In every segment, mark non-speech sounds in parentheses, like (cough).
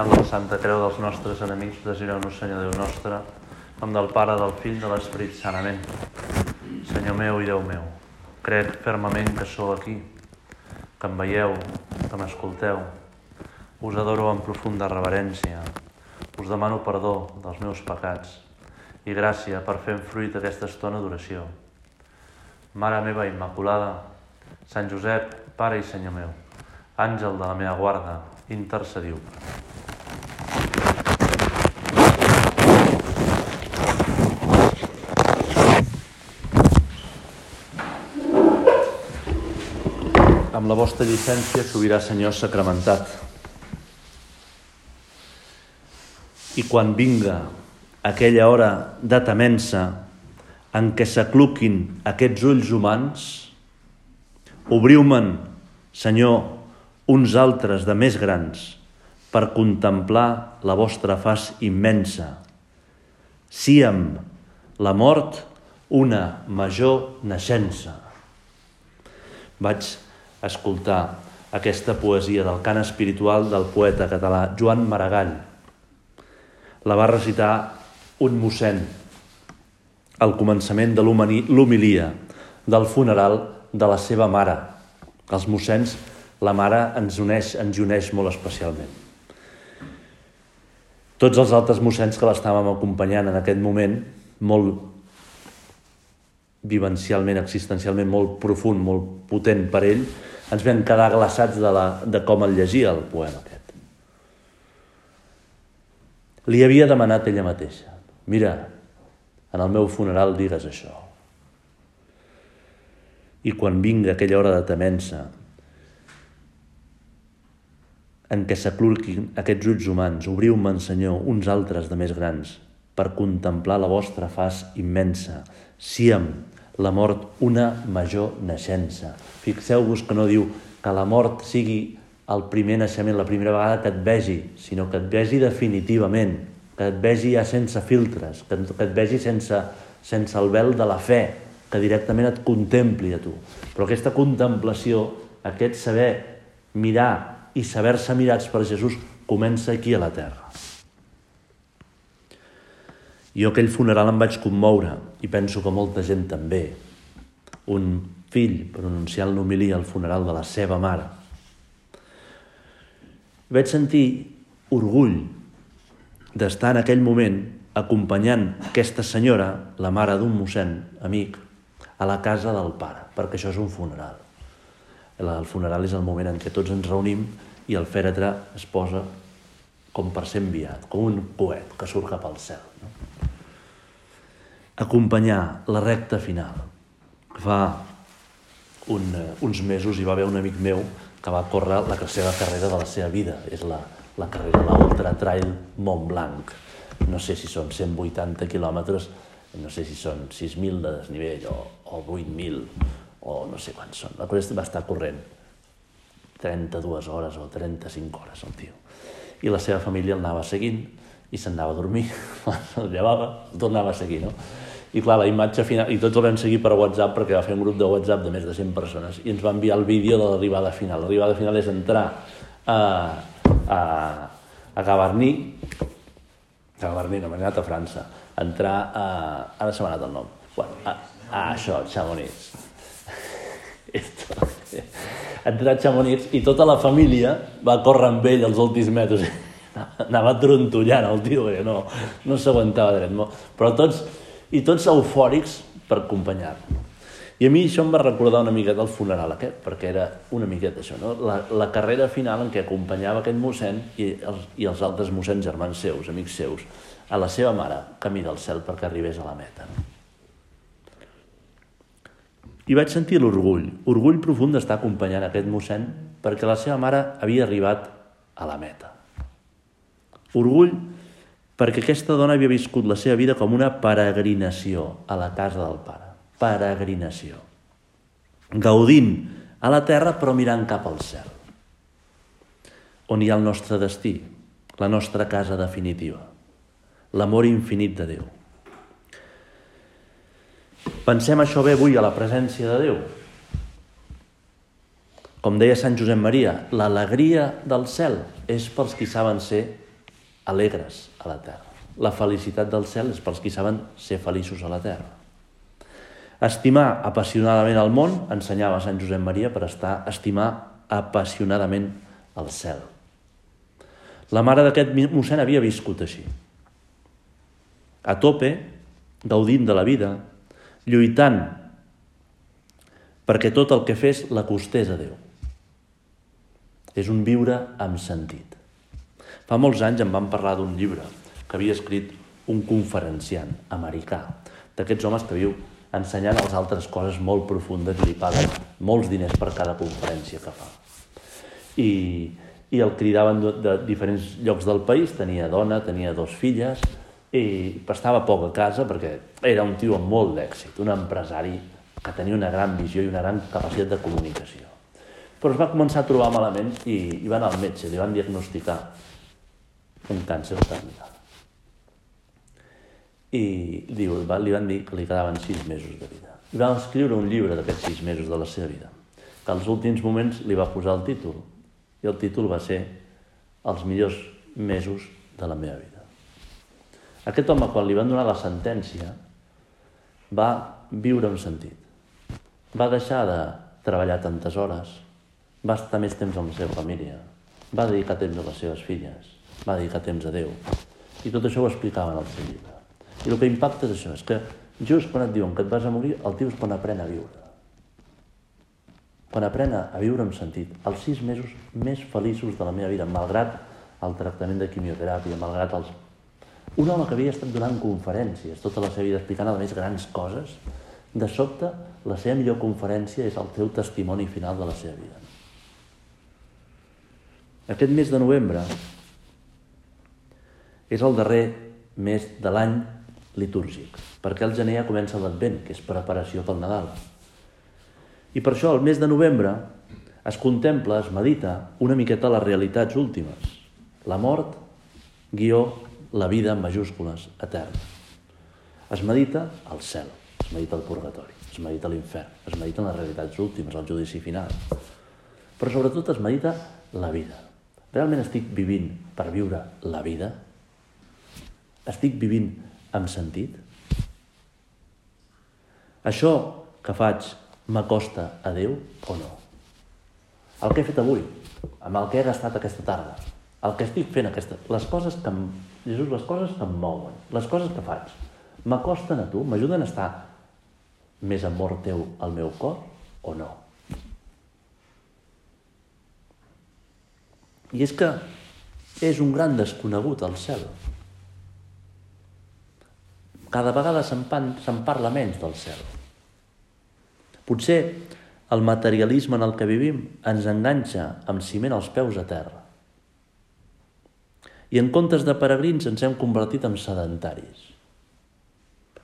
senyal de la Santa Creu dels nostres enemics, desireu-nos, Senyor Déu nostre, nom del Pare, del Fill, de l'Esperit sanament. Senyor meu i Déu meu, crec fermament que sou aquí, que em veieu, que m'escolteu. Us adoro amb profunda reverència. Us demano perdó dels meus pecats i gràcia per fer fruit aquesta estona d'oració. Mare meva Immaculada, Sant Josep, Pare i Senyor meu, àngel de la meva guarda, intercediu. Amb la vostra llicència, sobirà Senyor sacramentat. I quan vinga aquella hora de temença en què s'acluquin aquests ulls humans, obriu-me'n, Senyor, uns altres de més grans, per contemplar la vostra faç immensa. Síem la mort una major naixença. Vaig escoltar aquesta poesia del cant espiritual del poeta català Joan Maragall. La va recitar un mossèn al començament de l'homilia del funeral de la seva mare. Els mossens, la mare ens uneix, ens uneix molt especialment. Tots els altres mossens que l'estàvem acompanyant en aquest moment, molt vivencialment, existencialment, molt profund, molt potent per ell, ens vam quedar glaçats de, la, de com el llegia el poema aquest. Li havia demanat ella mateixa, mira, en el meu funeral digues això. I quan vinga aquella hora de temença, en què s'aclurquin aquests ulls humans, obriu-me'n, Senyor, uns altres de més grans, per contemplar la vostra faç immensa. Síem la mort una major naixença. Fixeu-vos que no diu que la mort sigui el primer naixement, la primera vegada que et vegi, sinó que et vegi definitivament, que et vegi ja sense filtres, que, que et vegi sense, sense el vel de la fe, que directament et contempli a tu. Però aquesta contemplació, aquest saber mirar i saber-se mirats per Jesús comença aquí a la terra. Jo aquell funeral em vaig commoure i penso que molta gent també. Un fill pronunciant l'homilia al funeral de la seva mare. Vaig sentir orgull d'estar en aquell moment acompanyant aquesta senyora, la mare d'un mossèn amic, a la casa del pare, perquè això és un funeral. El funeral és el moment en què tots ens reunim i el fèretre es posa com per ser enviat, com un coet que surt cap al cel. No? Acompanyar la recta final. Fa un, uns mesos hi va haver un amic meu que va córrer la seva carrera de la seva vida. És la, la carrera, l'Ultra Trail Mont Blanc. No sé si són 180 quilòmetres, no sé si són 6.000 de desnivell o, o 8.000 o no sé quants són. La cosa va estar corrent 32 hores o 35 hores el tio. I la seva família el anava seguint i se'n anava a dormir, (laughs) el llevava, el tornava a seguir, no? I clar, la imatge final, i tots el vam seguir per WhatsApp perquè va fer un grup de WhatsApp de més de 100 persones i ens va enviar el vídeo de l'arribada final. L'arribada final és entrar a, a, a Gavarní, a Gavarní, no, m'he anat a França, entrar a... Ara se m'ha anat el nom. Bueno, a, a això, Chamonix. (laughs) Esto. Entrar a Chamonix i tota la família va córrer amb ell els últims metres. (laughs) Anava trontollant el tio, no, no s'aguantava dret. Però tots, i tots eufòrics per acompanyar-lo. I a mi això em va recordar una miqueta el funeral aquest, perquè era una miqueta això, no? la, la carrera final en què acompanyava aquest mossèn i els, i els altres mossèns germans seus, amics seus, a la seva mare, camí del cel perquè arribés a la meta. No? I vaig sentir l'orgull, orgull profund d'estar acompanyant aquest mossèn perquè la seva mare havia arribat a la meta. Orgull perquè aquesta dona havia viscut la seva vida com una peregrinació a la casa del pare. Peregrinació. Gaudint a la terra però mirant cap al cel. On hi ha el nostre destí, la nostra casa definitiva, l'amor infinit de Déu. Pensem això bé avui a la presència de Déu. Com deia Sant Josep Maria, l'alegria del cel és pels qui saben ser alegres a la terra. La felicitat del cel és pels qui saben ser feliços a la terra. Estimar apassionadament el món, ensenyava Sant Josep Maria, per estar estimar apassionadament el cel. La mare d'aquest mossèn havia viscut així. A tope, gaudint de la vida, lluitant perquè tot el que fes l'acostés a Déu. És un viure amb sentit. Fa molts anys em van parlar d'un llibre que havia escrit un conferenciant americà, d'aquests homes que viu ensenyant als altres coses molt profundes i li paguen molts diners per cada conferència que fa. I, i el cridaven de, de diferents llocs del país, tenia dona, tenia dos filles, i estava poc a casa perquè era un tio amb molt d'èxit, un empresari que tenia una gran visió i una gran capacitat de comunicació. Però es va començar a trobar malament i, i va anar al metge, li van diagnosticar un càncer terminal. I diu, li van dir que li quedaven sis mesos de vida. I va escriure un llibre d'aquests sis mesos de la seva vida, que als últims moments li va posar el títol, i el títol va ser Els millors mesos de la meva vida. Aquest home, quan li van donar la sentència, va viure amb sentit. Va deixar de treballar tantes hores, va estar més temps amb la seva família, va dedicar temps a les seves filles, va dedicar temps a Déu. I tot això ho explicava en el seu llibre. I el que impacta és això, és que just quan et diuen que et vas a morir, el tio és quan aprèn a viure. Quan aprèn a viure amb sentit. Els sis mesos més feliços de la meva vida, malgrat el tractament de quimioteràpia, malgrat els... Un home que havia estat donant conferències tota la seva vida explicant a més grans coses, de sobte la seva millor conferència és el teu testimoni final de la seva vida. Aquest mes de novembre és el darrer mes de l'any litúrgic, perquè el gener ja comença l'Advent, que és preparació pel Nadal. I per això el mes de novembre es contempla, es medita una miqueta les realitats últimes. La mort, guió, la vida en majúscules, eterna. Es medita el cel, es medita el purgatori, es medita l'infern, es mediten les realitats últimes, el judici final. Però sobretot es medita la vida. Realment estic vivint per viure la vida? Estic vivint amb sentit? Això que faig m'acosta a Déu o no? El que he fet avui, amb el que he gastat aquesta tarda, el que estic fent aquesta... Les coses que em... Jesús, les coses que em mouen, les coses que faig, m'acosten a tu? M'ajuden a estar més amor teu al meu cor o no? I és que és un gran desconegut al cel. Cada vegada se'n se parla menys del cel. Potser el materialisme en el que vivim ens enganxa amb ciment als peus a terra. I en comptes de peregrins ens hem convertit en sedentaris,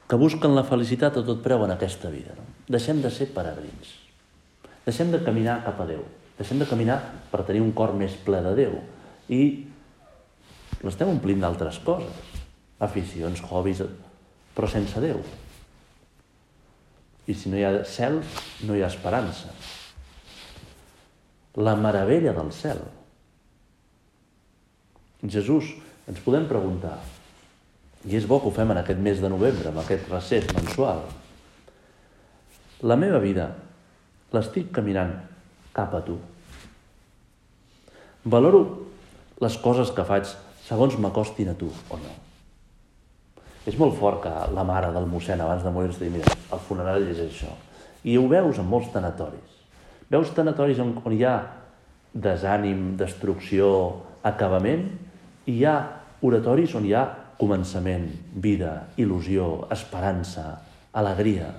que busquen la felicitat a tot preu en aquesta vida. No? Deixem de ser peregrins. Deixem de caminar cap a Déu. Deixem de caminar per tenir un cor més ple de Déu. I l'estem omplint d'altres coses. Aficions, hobbies, però sense Déu. I si no hi ha cel, no hi ha esperança. La meravella del cel. Jesús, ens podem preguntar, i és bo que ho fem en aquest mes de novembre, amb aquest recés mensual, la meva vida l'estic caminant cap a tu. Valoro les coses que faig segons m'acostin a tu o no. És molt fort que la mare del mossèn abans de morir ens digui, mira, el funerari és això. I ho veus en molts tanatoris. Veus tanatoris on, on hi ha desànim, destrucció, acabament, i hi ha oratoris on hi ha començament, vida, il·lusió, esperança, alegria.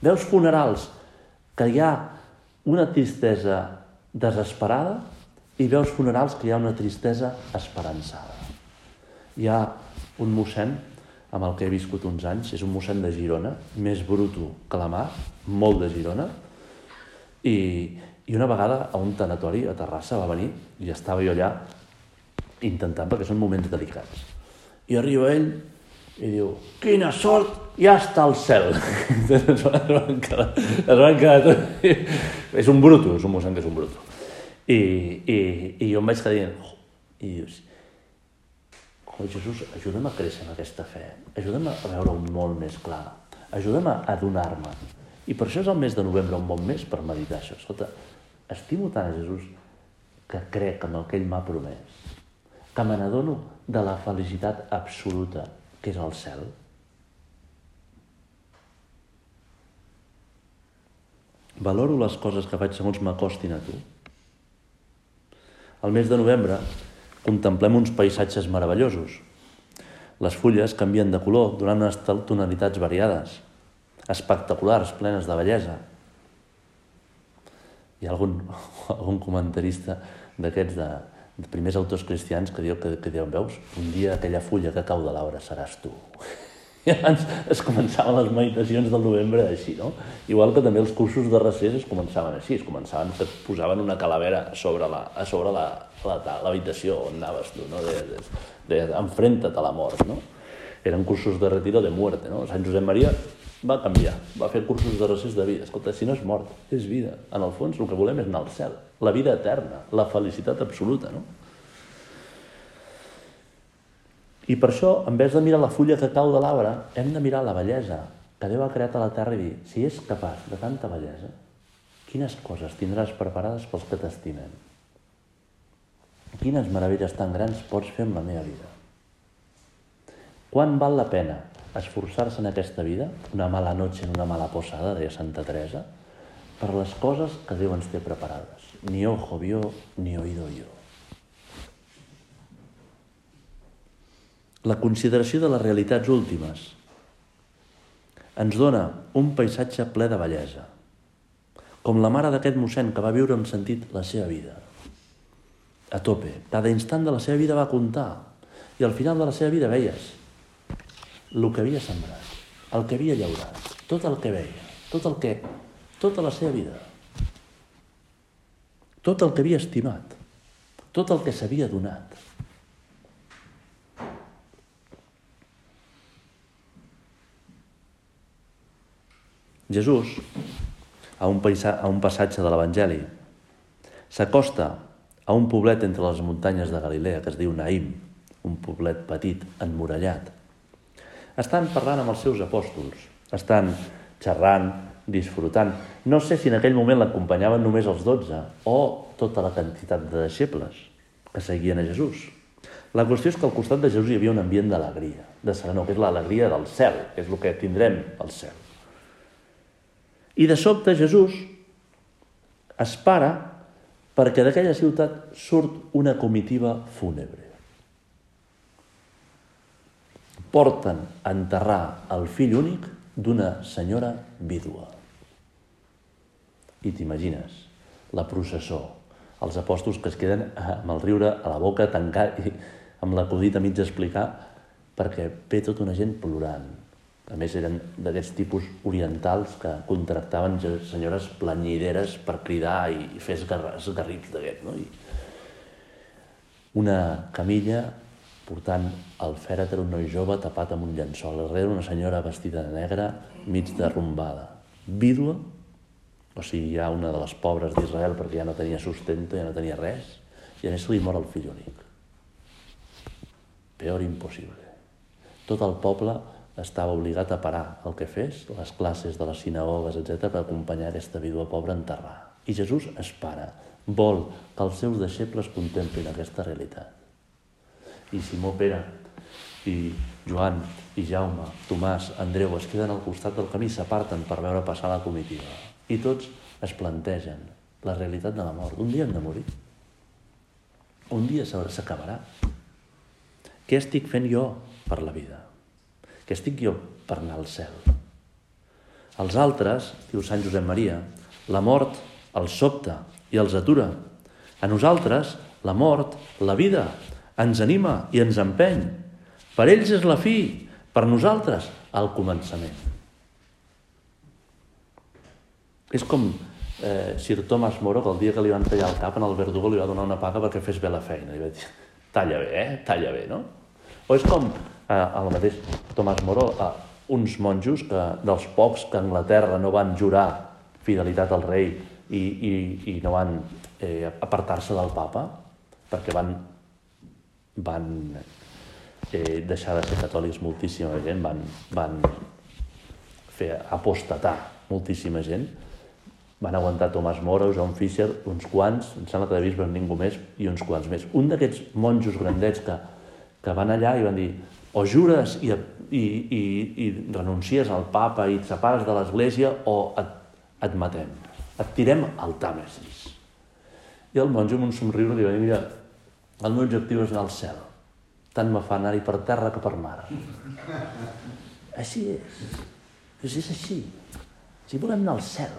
Veus funerals que hi ha una tristesa desesperada i veus funerals que hi ha una tristesa esperançada. Hi ha un mossèn amb el que he viscut uns anys, és un mossèn de Girona, més bruto que la mar, molt de Girona, i, i una vegada a un tanatori a Terrassa va venir i estava jo allà intentant, perquè són moments delicats. I arriba ell i diu, quina sort, ja està al cel. (laughs) es van quedar, es van quedar és un bruto, és un mossèn que és un bruto. I, i, i jo em vaig quedar dient, oh, i dius, oh, Jesús, ajuda'm a créixer en aquesta fe, ajuda'm a veure un molt més clar, ajuda'm a adonar-me. I per això és el mes de novembre un bon mes per meditar això. Escolta, estimo tant a Jesús que crec en el que ell m'ha promès, que me n'adono de la felicitat absoluta que és el cel. Valoro les coses que faig segons m'acostin a tu. Al mes de novembre contemplem uns paisatges meravellosos. Les fulles canvien de color donant unes tonalitats variades, espectaculars, plenes de bellesa. Hi ha algun, (laughs) algun comentarista d'aquests de, de primers autors cristians que diu que, que diuen, veus, un dia aquella fulla que cau de l'arbre seràs tu. I abans es començaven les meditacions del novembre així, no? Igual que també els cursos de recés es començaven així, es començaven que posaven una calavera sobre la, a sobre la, l'habitació on anaves tu, no? De, de, de, enfrenta't a la mort, no? Eren cursos de retiro de muerte, no? Sant Josep Maria va canviar, va fer cursos de recés de vida. Escolta, si no és mort, és vida. En el fons el que volem és anar al cel, la vida eterna, la felicitat absoluta, no? I per això, en vez de mirar la fulla que cau de l'arbre, hem de mirar la bellesa que Déu ha creat a la terra i dir, si és capaç de tanta bellesa, quines coses tindràs preparades pels que t'estimen? Quines meravelles tan grans pots fer amb la meva vida? Quan val la pena esforçar-se en aquesta vida, una mala noche en una mala posada, deia Santa Teresa, per les coses que Déu ens té preparades. Ni ojo vio, ni oído yo. La consideració de les realitats últimes ens dona un paisatge ple de bellesa, com la mare d'aquest mossèn que va viure amb sentit la seva vida. A tope, cada instant de la seva vida va comptar, i al final de la seva vida veies el que havia sembrat, el que havia llaurat, tot el que veia, tot el que... tota la seva vida, tot el que havia estimat, tot el que s'havia donat. Jesús, a un, a un passatge de l'Evangeli, s'acosta a un poblet entre les muntanyes de Galilea que es diu Naïm, un poblet petit, emmurallat. Estan parlant amb els seus apòstols, estan xerrant, disfrutant. No sé si en aquell moment l'acompanyaven només els dotze o tota la quantitat de deixebles que seguien a Jesús. La qüestió és que al costat de Jesús hi havia un ambient d'alegria, de serenor, que és l'alegria del cel, que és el que tindrem al cel. I de sobte Jesús es para perquè d'aquella ciutat surt una comitiva fúnebre. Porten a enterrar el fill únic d'una senyora vídua. I t'imagines, la processó, els apòstols que es queden amb el riure a la boca tancat i amb l'acudit a mig explicar perquè ve tota una gent plorant, a més, eren d'aquests tipus orientals que contractaven senyores planyideres per cridar i fer esgarrips d'aquest. No? I una camilla portant el fèretre, un noi jove tapat amb un llençol. Darrere una senyora vestida de negre, mig derrumbada. Vídua, o sigui, ja una de les pobres d'Israel perquè ja no tenia sustento, ja no tenia res, i a més li mor el fill únic. Peor impossible. Tot el poble estava obligat a parar el que fes, les classes de les sinagogues, etc per acompanyar aquesta vídua pobra a enterrar. I Jesús es para, vol que els seus deixebles contemplin aquesta realitat. I Simó Pere, i Joan, i Jaume, Tomàs, Andreu es queden al costat del camí, s'aparten per veure passar la comitiva. I tots es plantegen la realitat de la mort. Un dia hem de morir. Un dia s'acabarà. Què estic fent jo per la vida? Que estic jo per anar al cel. Els altres, diu Sant Josep Maria, la mort els sobta i els atura. A nosaltres, la mort, la vida, ens anima i ens empeny. Per ells és la fi, per nosaltres, el començament. És com eh, Sir Thomas Moro, que el dia que li van tallar el cap en el verdugo li va donar una paga perquè fes bé la feina. Li va dir, talla bé, eh? Talla bé, no? O és com eh, el mateix Tomàs Moró, eh, uns monjos que, dels pocs que a Anglaterra no van jurar fidelitat al rei i, i, i no van eh, apartar-se del papa, perquè van, van eh, deixar de ser catòlics moltíssima gent, van, van fer apostatar moltíssima gent, van aguantar Tomàs Mora, John Fisher, uns quants, em sembla que de bisbes ningú més, i uns quants més. Un d'aquests monjos grandets que, que van allà i van dir o jures i, i, i, i renuncies al papa i et separes de l'església o et, et matem, et tirem al Tàmesis. I el monjo amb un somriure li va dir, mira, el meu objectiu és anar al cel. Tant me fa anar-hi per terra que per mar. Així és. Doncs és així. Si volem anar al cel,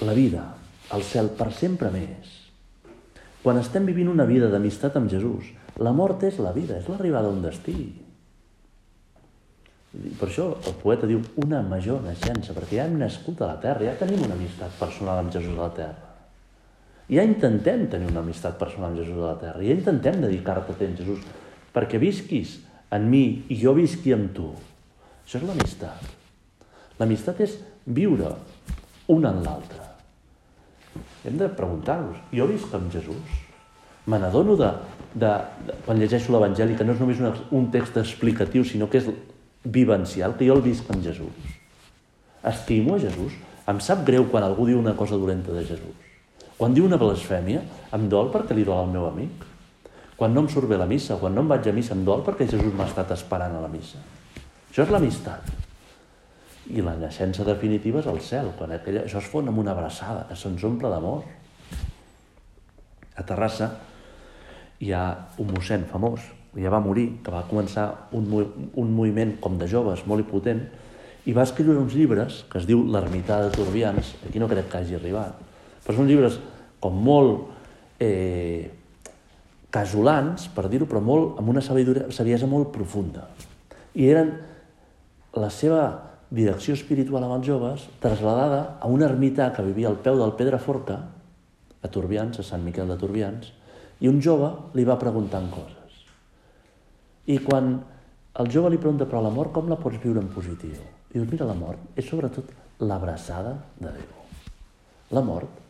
la vida, el cel per sempre més. Quan estem vivint una vida d'amistat amb Jesús, la mort és la vida, és l'arribada a un destí. Per això el poeta diu una major naixença, perquè ja hem nascut a la terra, ja tenim una amistat personal amb Jesús a la terra. Ja intentem tenir una amistat personal amb Jesús a la terra, ja intentem dedicar-te a tenir Jesús, perquè visquis en mi i jo visqui amb tu. Això és l'amistat. L'amistat és viure un en l'altre. Hem de preguntar-nos, jo visc amb Jesús? Me n'adono de, de, de, quan llegeixo l'Evangeli, que no és només una, un text explicatiu, sinó que és vivencial, que jo el visc amb Jesús. Estimo a Jesús. Em sap greu quan algú diu una cosa dolenta de Jesús. Quan diu una blasfèmia, em dol perquè li dol al meu amic. Quan no em surt bé la missa, quan no em vaig a missa, em dol perquè Jesús m'ha estat esperant a la missa. Això és l'amistat. I la naixença definitiva és el cel, quan aquella, això es fon amb una abraçada, se'ns omple d'amor. A Terrassa hi ha un mossèn famós, ja va morir, que va començar un, un moviment com de joves molt impotent, i va escriure uns llibres que es diu L'ermità de Turbians, aquí no crec que hagi arribat, però són llibres com molt eh, casolans, per dir-ho, però molt, amb una saviesa molt profunda. I eren la seva direcció espiritual amb els joves trasladada a una ermità que vivia al peu del Pedraforca, a Turbians, a Sant Miquel de Turbians, i un jove li va preguntant coses. I quan el jove li pregunta, però la mort com la pots viure en positiu? I diu, mira, la mort és sobretot l'abraçada de Déu. La mort,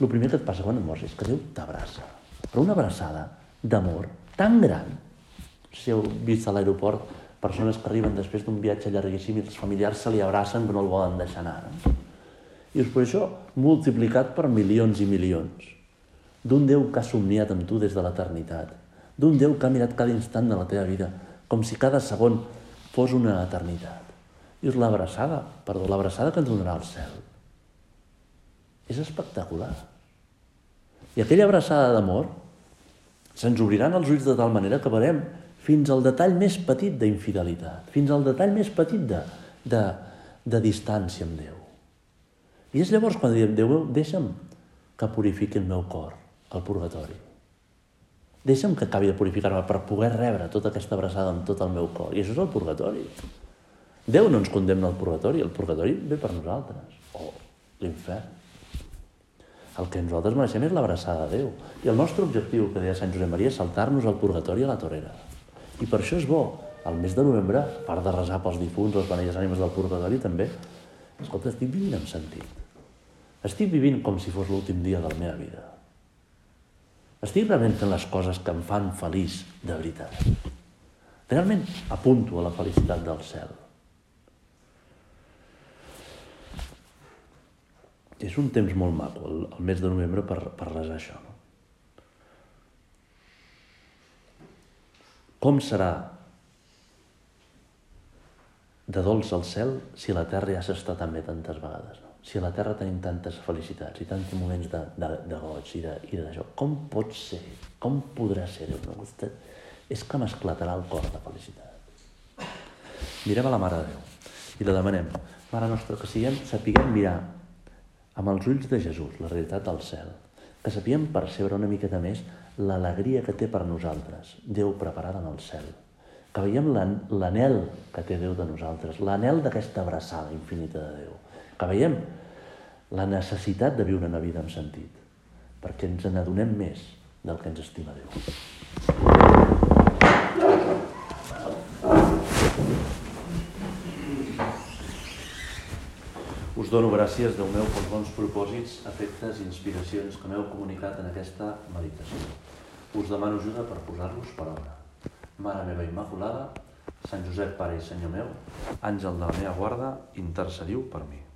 el primer que et passa quan et mors és que Déu t'abraça. Però una abraçada d'amor tan gran, si heu vist a l'aeroport persones que arriben després d'un viatge llarguíssim i els familiars se li abracen que no el volen deixar anar. No? I és per això multiplicat per milions i milions. D'un Déu que ha somniat amb tu des de l'eternitat. D'un Déu que ha mirat cada instant de la teva vida, com si cada segon fos una eternitat. I és l'abraçada, perdó, l'abraçada que ens donarà el cel. És espectacular. I aquella abraçada d'amor se'ns obriran els ulls de tal manera que veurem fins al detall més petit d'infidelitat, fins al detall més petit de, de, de distància amb Déu. I és llavors quan diem, Déu, deixa'm que purifiqui el meu cor, al purgatori. Deixa'm que acabi de purificar-me per poder rebre tota aquesta abraçada amb tot el meu cor. I això és el purgatori. Déu no ens condemna al purgatori, el purgatori ve per nosaltres, o l'infern. El que nosaltres mereixem és l'abraçada de Déu. I el nostre objectiu, que deia Sant Josep Maria, és saltar-nos al purgatori a la torera. I per això és bo, al mes de novembre, a part de resar pels difunts, les beneies ànimes del purgatori, també, escolta, estic vivint amb sentit. Estic vivint com si fos l'últim dia de la meva vida. Estic realment fent les coses que em fan feliç de veritat. Realment apunto a la felicitat del cel. És un temps molt maco, el, el mes de novembre, per, per resar això. No? Com serà de dolç al cel si la terra ja s'està tan bé tantes vegades? No? Si a la terra tenim tantes felicitats i tants moments de, de, de goig i d'això, com pot ser? Com podrà ser? No? És que m'esclatarà el cor de felicitat. Mirem a la Mare de Déu i la demanem, Mare nostra, que siguem, sapiguem mirar amb els ulls de Jesús la realitat del cel, que sapiguem percebre una miqueta més l'alegria que té per nosaltres, Déu preparada en el cel. Que veiem l'anel que té Déu de nosaltres, l'anel d'aquesta abraçada infinita de Déu. Que veiem la necessitat de viure una vida amb sentit, perquè ens n'adonem més del que ens estima Déu. Us dono gràcies, Déu meu, pels bons propòsits, efectes i inspiracions que m'heu comunicat en aquesta meditació. Us demano ajuda per posar-los per obra. Mare meva Immaculada, Sant Josep, Pare i Senyor meu, àngel de la meva guarda, intercediu per mi.